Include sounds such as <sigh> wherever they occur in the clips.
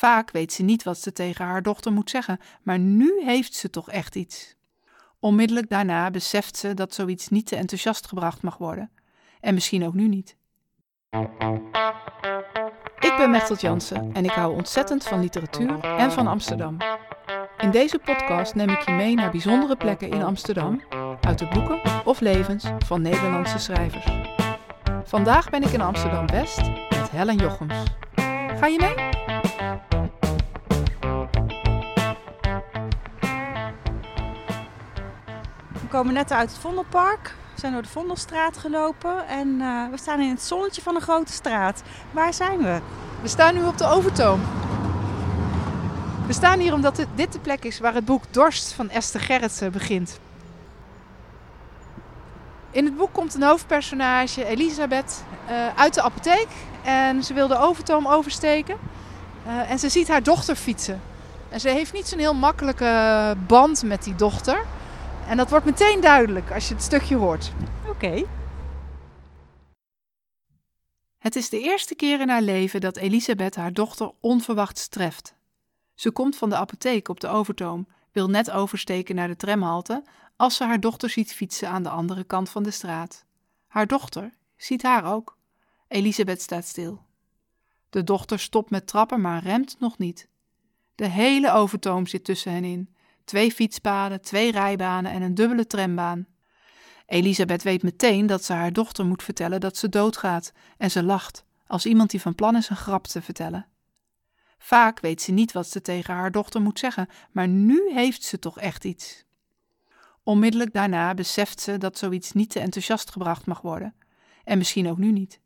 Vaak weet ze niet wat ze tegen haar dochter moet zeggen, maar nu heeft ze toch echt iets. Onmiddellijk daarna beseft ze dat zoiets niet te enthousiast gebracht mag worden. En misschien ook nu niet. Ik ben Mechtelt Jansen en ik hou ontzettend van literatuur en van Amsterdam. In deze podcast neem ik je mee naar bijzondere plekken in Amsterdam, uit de boeken of levens van Nederlandse schrijvers. Vandaag ben ik in Amsterdam West met Helen Jochems. Ga je mee? Komen net uit het Vondelpark. We zijn door de Vondelstraat gelopen en eh, we staan in het zonnetje van een grote straat. Waar zijn we? We staan nu op de Overtoom. We staan hier omdat dit de plek is waar het boek Dorst van Esther Gerritsen begint. In het boek komt een hoofdpersonage, Elisabeth, uh, uit de apotheek. En ze wil de Overtoom oversteken. Uh, en ze ziet haar dochter fietsen. En ze heeft niet zo'n heel makkelijke band met die dochter. En dat wordt meteen duidelijk als je het stukje hoort. Oké. Het is de eerste keer in haar leven dat Elisabeth haar dochter onverwachts treft. Ze komt van de apotheek op de Overtoom, wil net oversteken naar de tramhalte, als ze haar dochter ziet fietsen aan de andere kant van de straat. Haar dochter ziet haar ook. Elisabeth staat stil. De dochter stopt met trappen, maar remt nog niet. De hele Overtoom zit tussen hen in. Twee fietspaden, twee rijbanen en een dubbele trambaan. Elisabeth weet meteen dat ze haar dochter moet vertellen dat ze doodgaat en ze lacht, als iemand die van plan is een grap te vertellen. Vaak weet ze niet wat ze tegen haar dochter moet zeggen, maar nu heeft ze toch echt iets. Onmiddellijk daarna beseft ze dat zoiets niet te enthousiast gebracht mag worden, en misschien ook nu niet.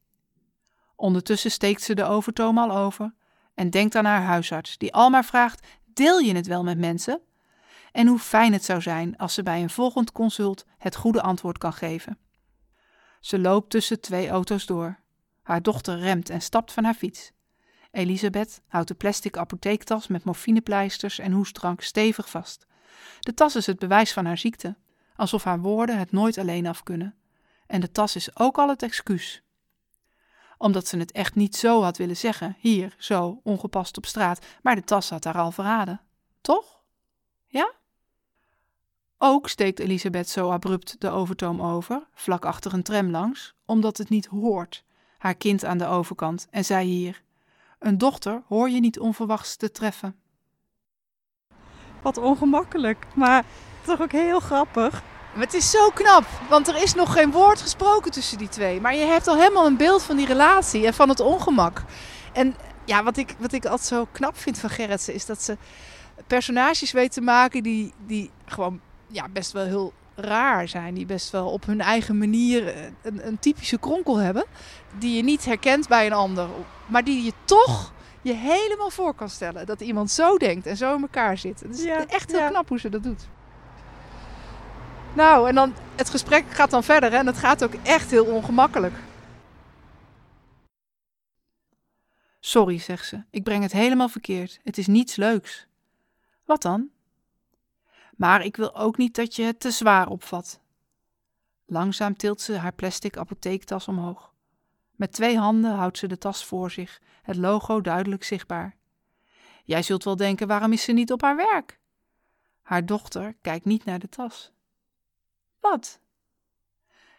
Ondertussen steekt ze de overtoom al over en denkt aan haar huisarts, die al maar vraagt: Deel je het wel met mensen? En hoe fijn het zou zijn als ze bij een volgend consult het goede antwoord kan geven. Ze loopt tussen twee auto's door. Haar dochter remt en stapt van haar fiets. Elisabeth houdt de plastic apotheektas met morfinepleisters en hoestdrank stevig vast. De tas is het bewijs van haar ziekte, alsof haar woorden het nooit alleen af kunnen. En de tas is ook al het excuus. Omdat ze het echt niet zo had willen zeggen, hier, zo, ongepast op straat, maar de tas had haar al verraden. Toch? Ja? Ook steekt Elisabeth zo abrupt de overtoom over, vlak achter een tram langs, omdat het niet hoort. Haar kind aan de overkant en zij hier. Een dochter hoor je niet onverwachts te treffen. Wat ongemakkelijk, maar toch ook heel grappig. Maar het is zo knap, want er is nog geen woord gesproken tussen die twee. Maar je hebt al helemaal een beeld van die relatie en van het ongemak. En ja, wat ik, wat ik altijd zo knap vind van Gerritsen is dat ze personages weet te maken die, die gewoon ja, best wel heel raar zijn. Die best wel op hun eigen manier een, een typische kronkel hebben. Die je niet herkent bij een ander. Maar die je toch je helemaal voor kan stellen. Dat iemand zo denkt en zo in elkaar zit. Het is echt heel knap hoe ze dat doet. Nou, en dan het gesprek gaat dan verder hè, en het gaat ook echt heel ongemakkelijk. Sorry, zegt ze. Ik breng het helemaal verkeerd. Het is niets leuks. Wat dan? Maar ik wil ook niet dat je het te zwaar opvat. Langzaam tilt ze haar plastic apotheektas omhoog. Met twee handen houdt ze de tas voor zich, het logo duidelijk zichtbaar. Jij zult wel denken: waarom is ze niet op haar werk? Haar dochter kijkt niet naar de tas. Wat?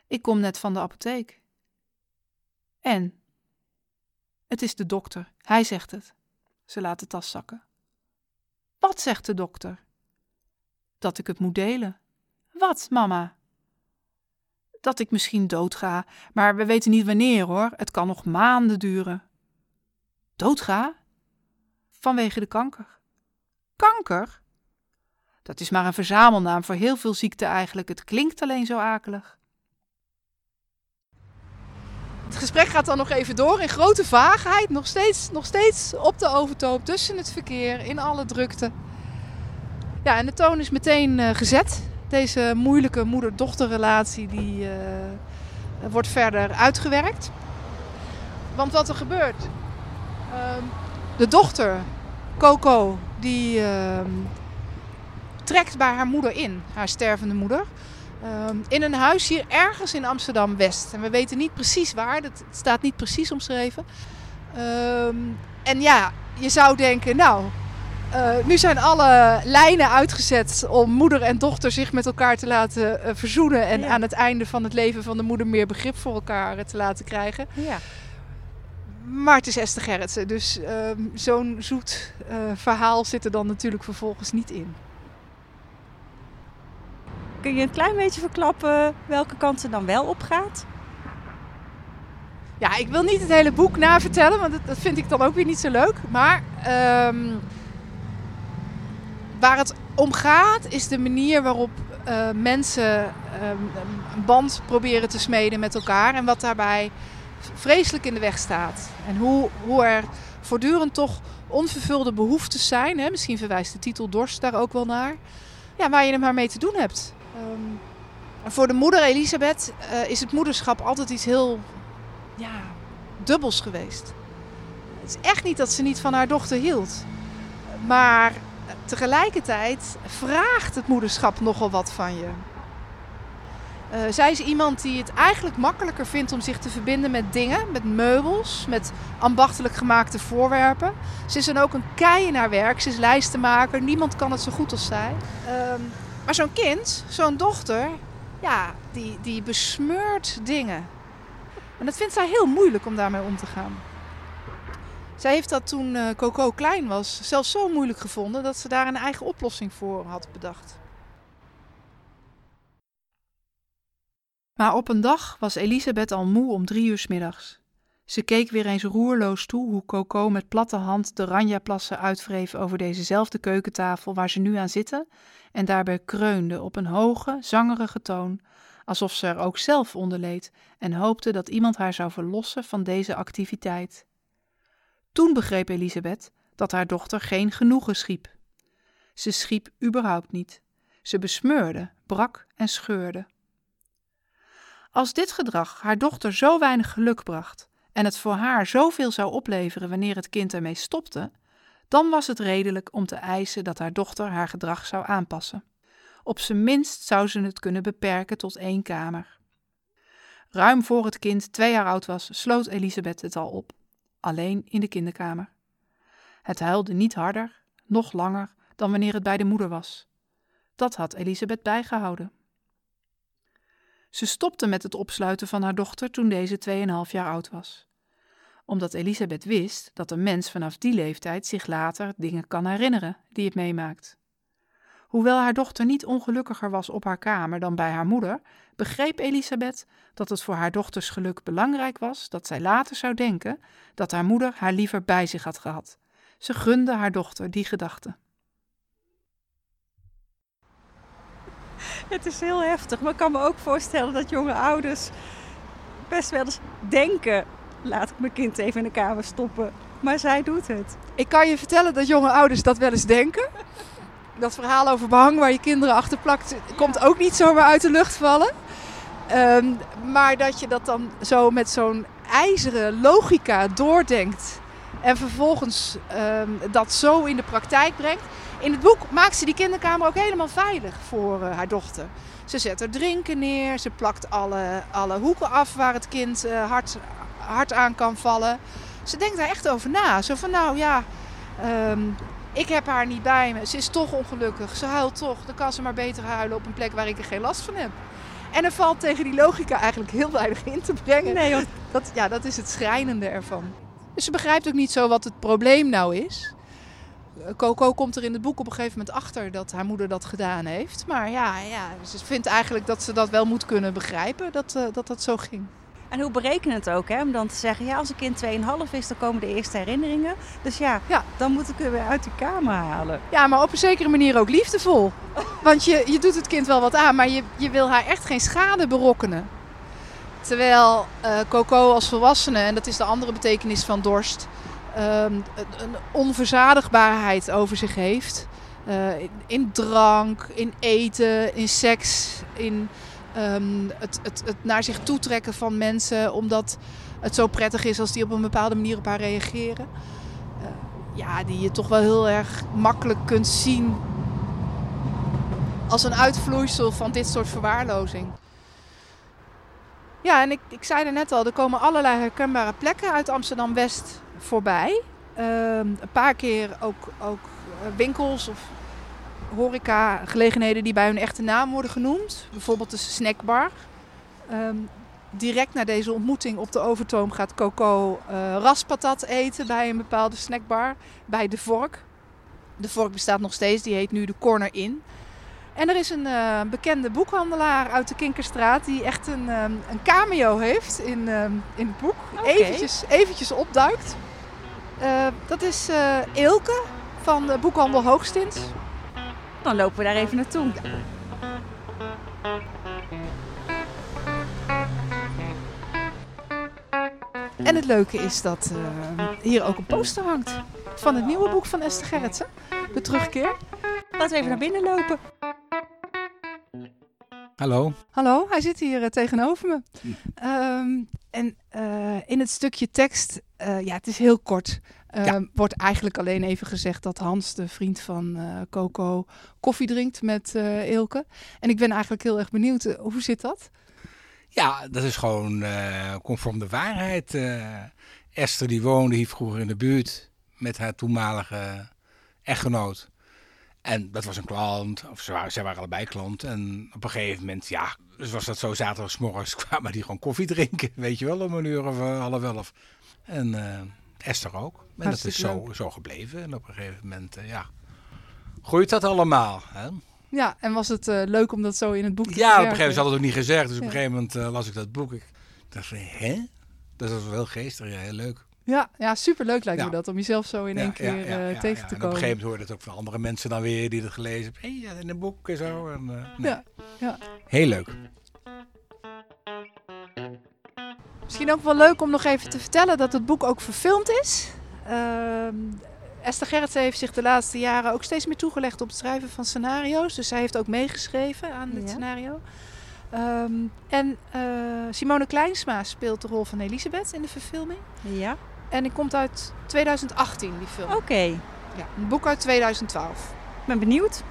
Ik kom net van de apotheek. En? Het is de dokter, hij zegt het. Ze laat de tas zakken. Wat zegt de dokter? Dat ik het moet delen. Wat, mama? Dat ik misschien doodga, maar we weten niet wanneer hoor. Het kan nog maanden duren. Doodga? Vanwege de kanker. Kanker? Dat is maar een verzamelnaam voor heel veel ziekten eigenlijk. Het klinkt alleen zo akelig. Het gesprek gaat dan nog even door in grote vaagheid. Nog steeds, nog steeds op de overtoop, tussen het verkeer, in alle drukte. Ja, en de toon is meteen uh, gezet. Deze moeilijke moeder-dochterrelatie die uh, wordt verder uitgewerkt. Want wat er gebeurt. Uh, de dochter, Coco, die ehm, trekt bij haar moeder in, haar stervende moeder. Ehm, in een huis hier ergens in Amsterdam West. En we weten niet precies waar, dat, staat niet precies omschreven. en ja, je zou denken, nou, uh, nu zijn alle lijnen uitgezet om moeder en dochter zich met elkaar te laten uh, verzoenen. En aan het einde van het leven van de moeder meer begrip voor elkaar te laten krijgen. Ja. Maar het is Esther Gerritsen, dus uh, zo'n zoet verhaal zit er dan natuurlijk vervolgens niet in. Kun je een klein beetje verklappen welke kant ze dan wel op gaat? Ja, ik wil niet het hele boek navertellen, want dat, dat vind ik dan ook weer niet zo leuk. Maar um, waar het om gaat is de manier waarop uh, mensen um, een band proberen te smeden met elkaar. En wat daarbij vreselijk in de weg staat. En hoe, hoe er voortdurend toch onvervulde behoeftes zijn. Hè? Misschien verwijst de titel Dorst daar ook wel naar. Ja, waar je er maar mee te doen hebt. Um, voor de moeder Elisabeth uh, is het moederschap altijd iets heel ja, dubbels geweest. Het is echt niet dat ze niet van haar dochter hield. Maar tegelijkertijd vraagt het moederschap nogal wat van je. Uh, zij is iemand die het eigenlijk makkelijker vindt om zich te verbinden met dingen, met meubels, met ambachtelijk gemaakte voorwerpen. Ze is dan ook een kei in haar werk, ze is lijstenmaker, niemand kan het zo goed als zij. Uh, maar zo'n kind, zo'n dochter, ja, die, die besmeurt dingen. En dat vindt zij heel moeilijk om daarmee om te gaan. Zij heeft dat toen uh, Coco klein was zelfs zo moeilijk gevonden dat ze daar een eigen oplossing voor had bedacht. Maar op een dag was Elisabeth al moe om drie uur s middags. Ze keek weer eens roerloos toe hoe Coco met platte hand de ranjaplassen uitwreef over dezezelfde keukentafel waar ze nu aan zitten en daarbij kreunde op een hoge, zangerige toon, alsof ze er ook zelf onder leed en hoopte dat iemand haar zou verlossen van deze activiteit. Toen begreep Elisabeth dat haar dochter geen genoegen schiep. Ze schiep überhaupt niet. Ze besmeurde, brak en scheurde. Als dit gedrag haar dochter zo weinig geluk bracht en het voor haar zoveel zou opleveren wanneer het kind ermee stopte, dan was het redelijk om te eisen dat haar dochter haar gedrag zou aanpassen. Op zijn minst zou ze het kunnen beperken tot één kamer. Ruim voor het kind twee jaar oud was, sloot Elisabeth het al op alleen in de kinderkamer. Het huilde niet harder, nog langer dan wanneer het bij de moeder was. Dat had Elisabeth bijgehouden. Ze stopte met het opsluiten van haar dochter toen deze 2,5 jaar oud was. Omdat Elisabeth wist dat een mens vanaf die leeftijd zich later dingen kan herinneren die het meemaakt. Hoewel haar dochter niet ongelukkiger was op haar kamer dan bij haar moeder, begreep Elisabeth dat het voor haar dochters geluk belangrijk was dat zij later zou denken dat haar moeder haar liever bij zich had gehad. Ze gunde haar dochter die gedachte. Het is heel heftig, maar ik kan me ook voorstellen dat jonge ouders best wel eens denken: laat ik mijn kind even in de kamer stoppen. Maar zij doet het. Ik kan je vertellen dat jonge ouders dat wel eens denken dat verhaal over behang waar je kinderen achter plakt, komt ook niet zomaar uit de lucht vallen. Ehm, maar dat je dat dan zo met zo'n ijzeren logica doordenkt en vervolgens ehm, dat zo in de praktijk brengt. In het boek maakt ze die kinderkamer ook helemaal veilig voor uh, haar dochter. Ze zet er drinken neer, ze plakt alle, alle hoeken af waar het kind uh, hard, hard aan kan vallen. Ze denkt daar echt over na. Zo van nou ja, um, ik heb haar niet bij me. Ze is toch ongelukkig. Ze huilt toch. Dan kan ze maar beter huilen op een plek waar ik er geen last van heb. En er valt tegen die logica eigenlijk heel weinig in te brengen. Nee, want dat, ja, dat is het schrijnende ervan. Dus ze begrijpt ook niet zo wat het probleem nou is. Coco komt er in het boek op een gegeven moment achter dat haar moeder dat gedaan heeft. Maar ja, ja ze vindt eigenlijk dat ze dat wel moet kunnen begrijpen, dat uh, dat, dat zo ging. En hoe het ook, hè? om dan te zeggen, ja, als een kind 2,5 is, dan komen de eerste herinneringen. Dus ja, ja, dan moet ik er weer uit de kamer halen. Ja, maar op een zekere manier ook liefdevol. Want je, je doet het kind wel wat aan, maar je, je wil haar echt geen schade berokkenen. Terwijl uh, Coco als volwassene, en dat is de andere betekenis van dorst, um, een onverzadigbaarheid over zich heeft. Uh, in, in drank, in eten, in seks, in um, het, het, het, naar zich toetrekken van mensen omdat het zo prettig is als die op een bepaalde manier op haar reageren. Uh, ja, die je toch wel heel erg makkelijk kunt zien als een uitvloeisel van dit soort verwaarlozing. Ja, en ik, ik zei er net al, er komen allerlei herkenbare plekken uit Amsterdam-West voorbij. Ehm, een paar keer ook, ook eh, winkels of horeca gelegenheden die bij hun echte naam worden genoemd. Bijvoorbeeld de snackbar. Ehm, direct na deze ontmoeting op de Overtoom gaat Coco eh, raspatat eten bij een bepaalde snackbar. Bij De Vork. De Vork bestaat nog steeds, die heet nu de Corner Inn. En er is een eh, bekende boekhandelaar uit de Kinkerstraat die echt een, ehm, een cameo heeft in, ehm, in het boek. Oké. Eventjes, eventjes opduikt. Eh, dat is Ilke van de boekhandel Hoogstins. Dan lopen we daar even naartoe. En het leuke is dat eh, hier ook een poster hangt van het nieuwe boek van Esther Gerritsen. De terugkeer. Laten we even naar binnen lopen. Hallo. Hallo, hij zit hier eh, tegenover me. Ehm, en eh, in het stukje tekst, eh, ja, het is heel kort. Ehm, Ja. Wordt eigenlijk alleen even gezegd dat Hans, de vriend van eh, Coco, koffie drinkt met eh Ilke. En ik ben eigenlijk heel erg benieuwd, eh, hoe zit dat? Ja, dat is gewoon conform de waarheid. Esther die woonde hier vroeger in de buurt met haar toenmalige echtgenoot. En dat was een klant, of ze waren, zij waren allebei klant. En op een gegeven moment, ja, dus was dat zo zaterdagsmorgens <laughs> kwamen die gewoon koffie drinken. Weet je wel, om een uur of half elf. En Esther ook. En dat is zo, zo gebleven. En op een gegeven moment, eh, ja, groeit dat allemaal. Hè? Ja, en was het eh, leuk om dat zo in het boek te Ja, op een gegeven moment had het ook niet gezegd. Dus op een gegeven moment eh, las ik dat boek. Ik dacht van, hè? Dat is wel heel geestig, ja, heel leuk. Ja, ja superleuk lijkt me dat, om jezelf zo in Ja, één keer ja, tegen ja. te En komen. op een gegeven moment hoorde het ook van andere mensen dan weer die het gelezen hebben. Hé, ja, in een boek en zo. En, nee. Ja, ja. Heel leuk. Misschien ook wel leuk om nog even te vertellen dat het boek ook verfilmd is. Ehm, Esther Gerritsen heeft zich de laatste jaren ook steeds meer toegelegd op het schrijven van scenario's. Dus zij heeft ook meegeschreven aan dit Ja. scenario. Ehm, en eh, Simone Kleinsma speelt de rol van Elisabeth in de verfilming. Ja, En die komt uit 2018, die film. oké. Ja, een boek uit 2012. Ik ben benieuwd.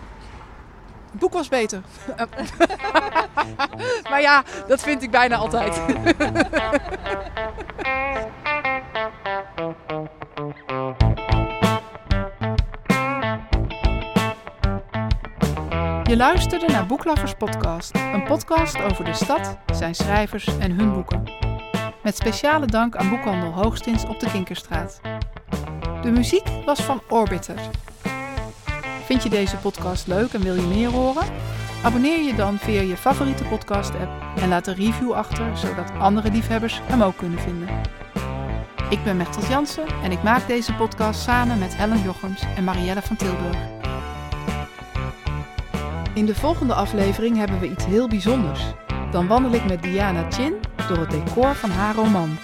Het boek was beter. <laughs> maar ja, dat vind ik bijna altijd. Je luisterde naar Boeklovers Podcast, een podcast over de stad, zijn schrijvers en hun boeken. Met speciale dank aan Boekhandel Hoogstins op de Kinkerstraat. De muziek was van Orbiter. Vind je deze podcast leuk en wil je meer horen? Abonneer je dan via je favoriete podcast-app en laat een review achter, zodat andere liefhebbers hem ook kunnen vinden. Ik ben Mechtels Jansen en ik maak deze podcast samen met Helen Jochems en Marielle van Tilburg. In de volgende aflevering hebben we iets heel bijzonders. Dan wandel ik met Diana Chin door het decor van haar roman.